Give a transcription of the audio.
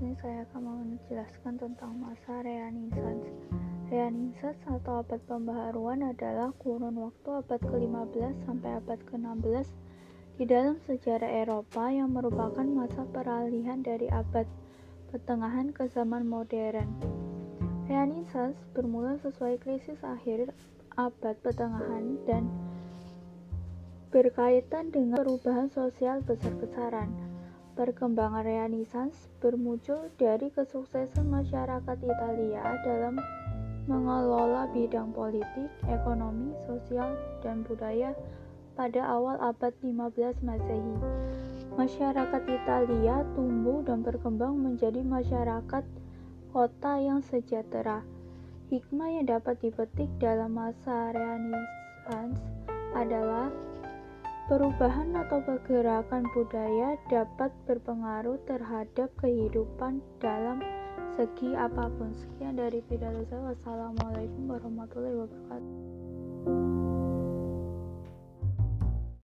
saya akan menjelaskan tentang masa Renaissance. Renaissance atau abad pembaharuan adalah kurun waktu abad ke-15 sampai abad ke-16 di dalam sejarah Eropa yang merupakan masa peralihan dari abad pertengahan ke zaman modern. Renaissance bermula sesuai krisis akhir abad pertengahan dan berkaitan dengan perubahan sosial besar-besaran. Perkembangan Renaissance bermuncul dari kesuksesan masyarakat Italia dalam mengelola bidang politik, ekonomi, sosial, dan budaya pada awal abad 15 Masehi. Masyarakat Italia tumbuh dan berkembang menjadi masyarakat kota yang sejahtera. Hikmah yang dapat dipetik dalam masa Renaissance adalah Perubahan atau pergerakan budaya dapat berpengaruh terhadap kehidupan dalam segi apa pun. Sekian dari pidato saya. Wassalamualaikum warahmatullahi wabarakatuh.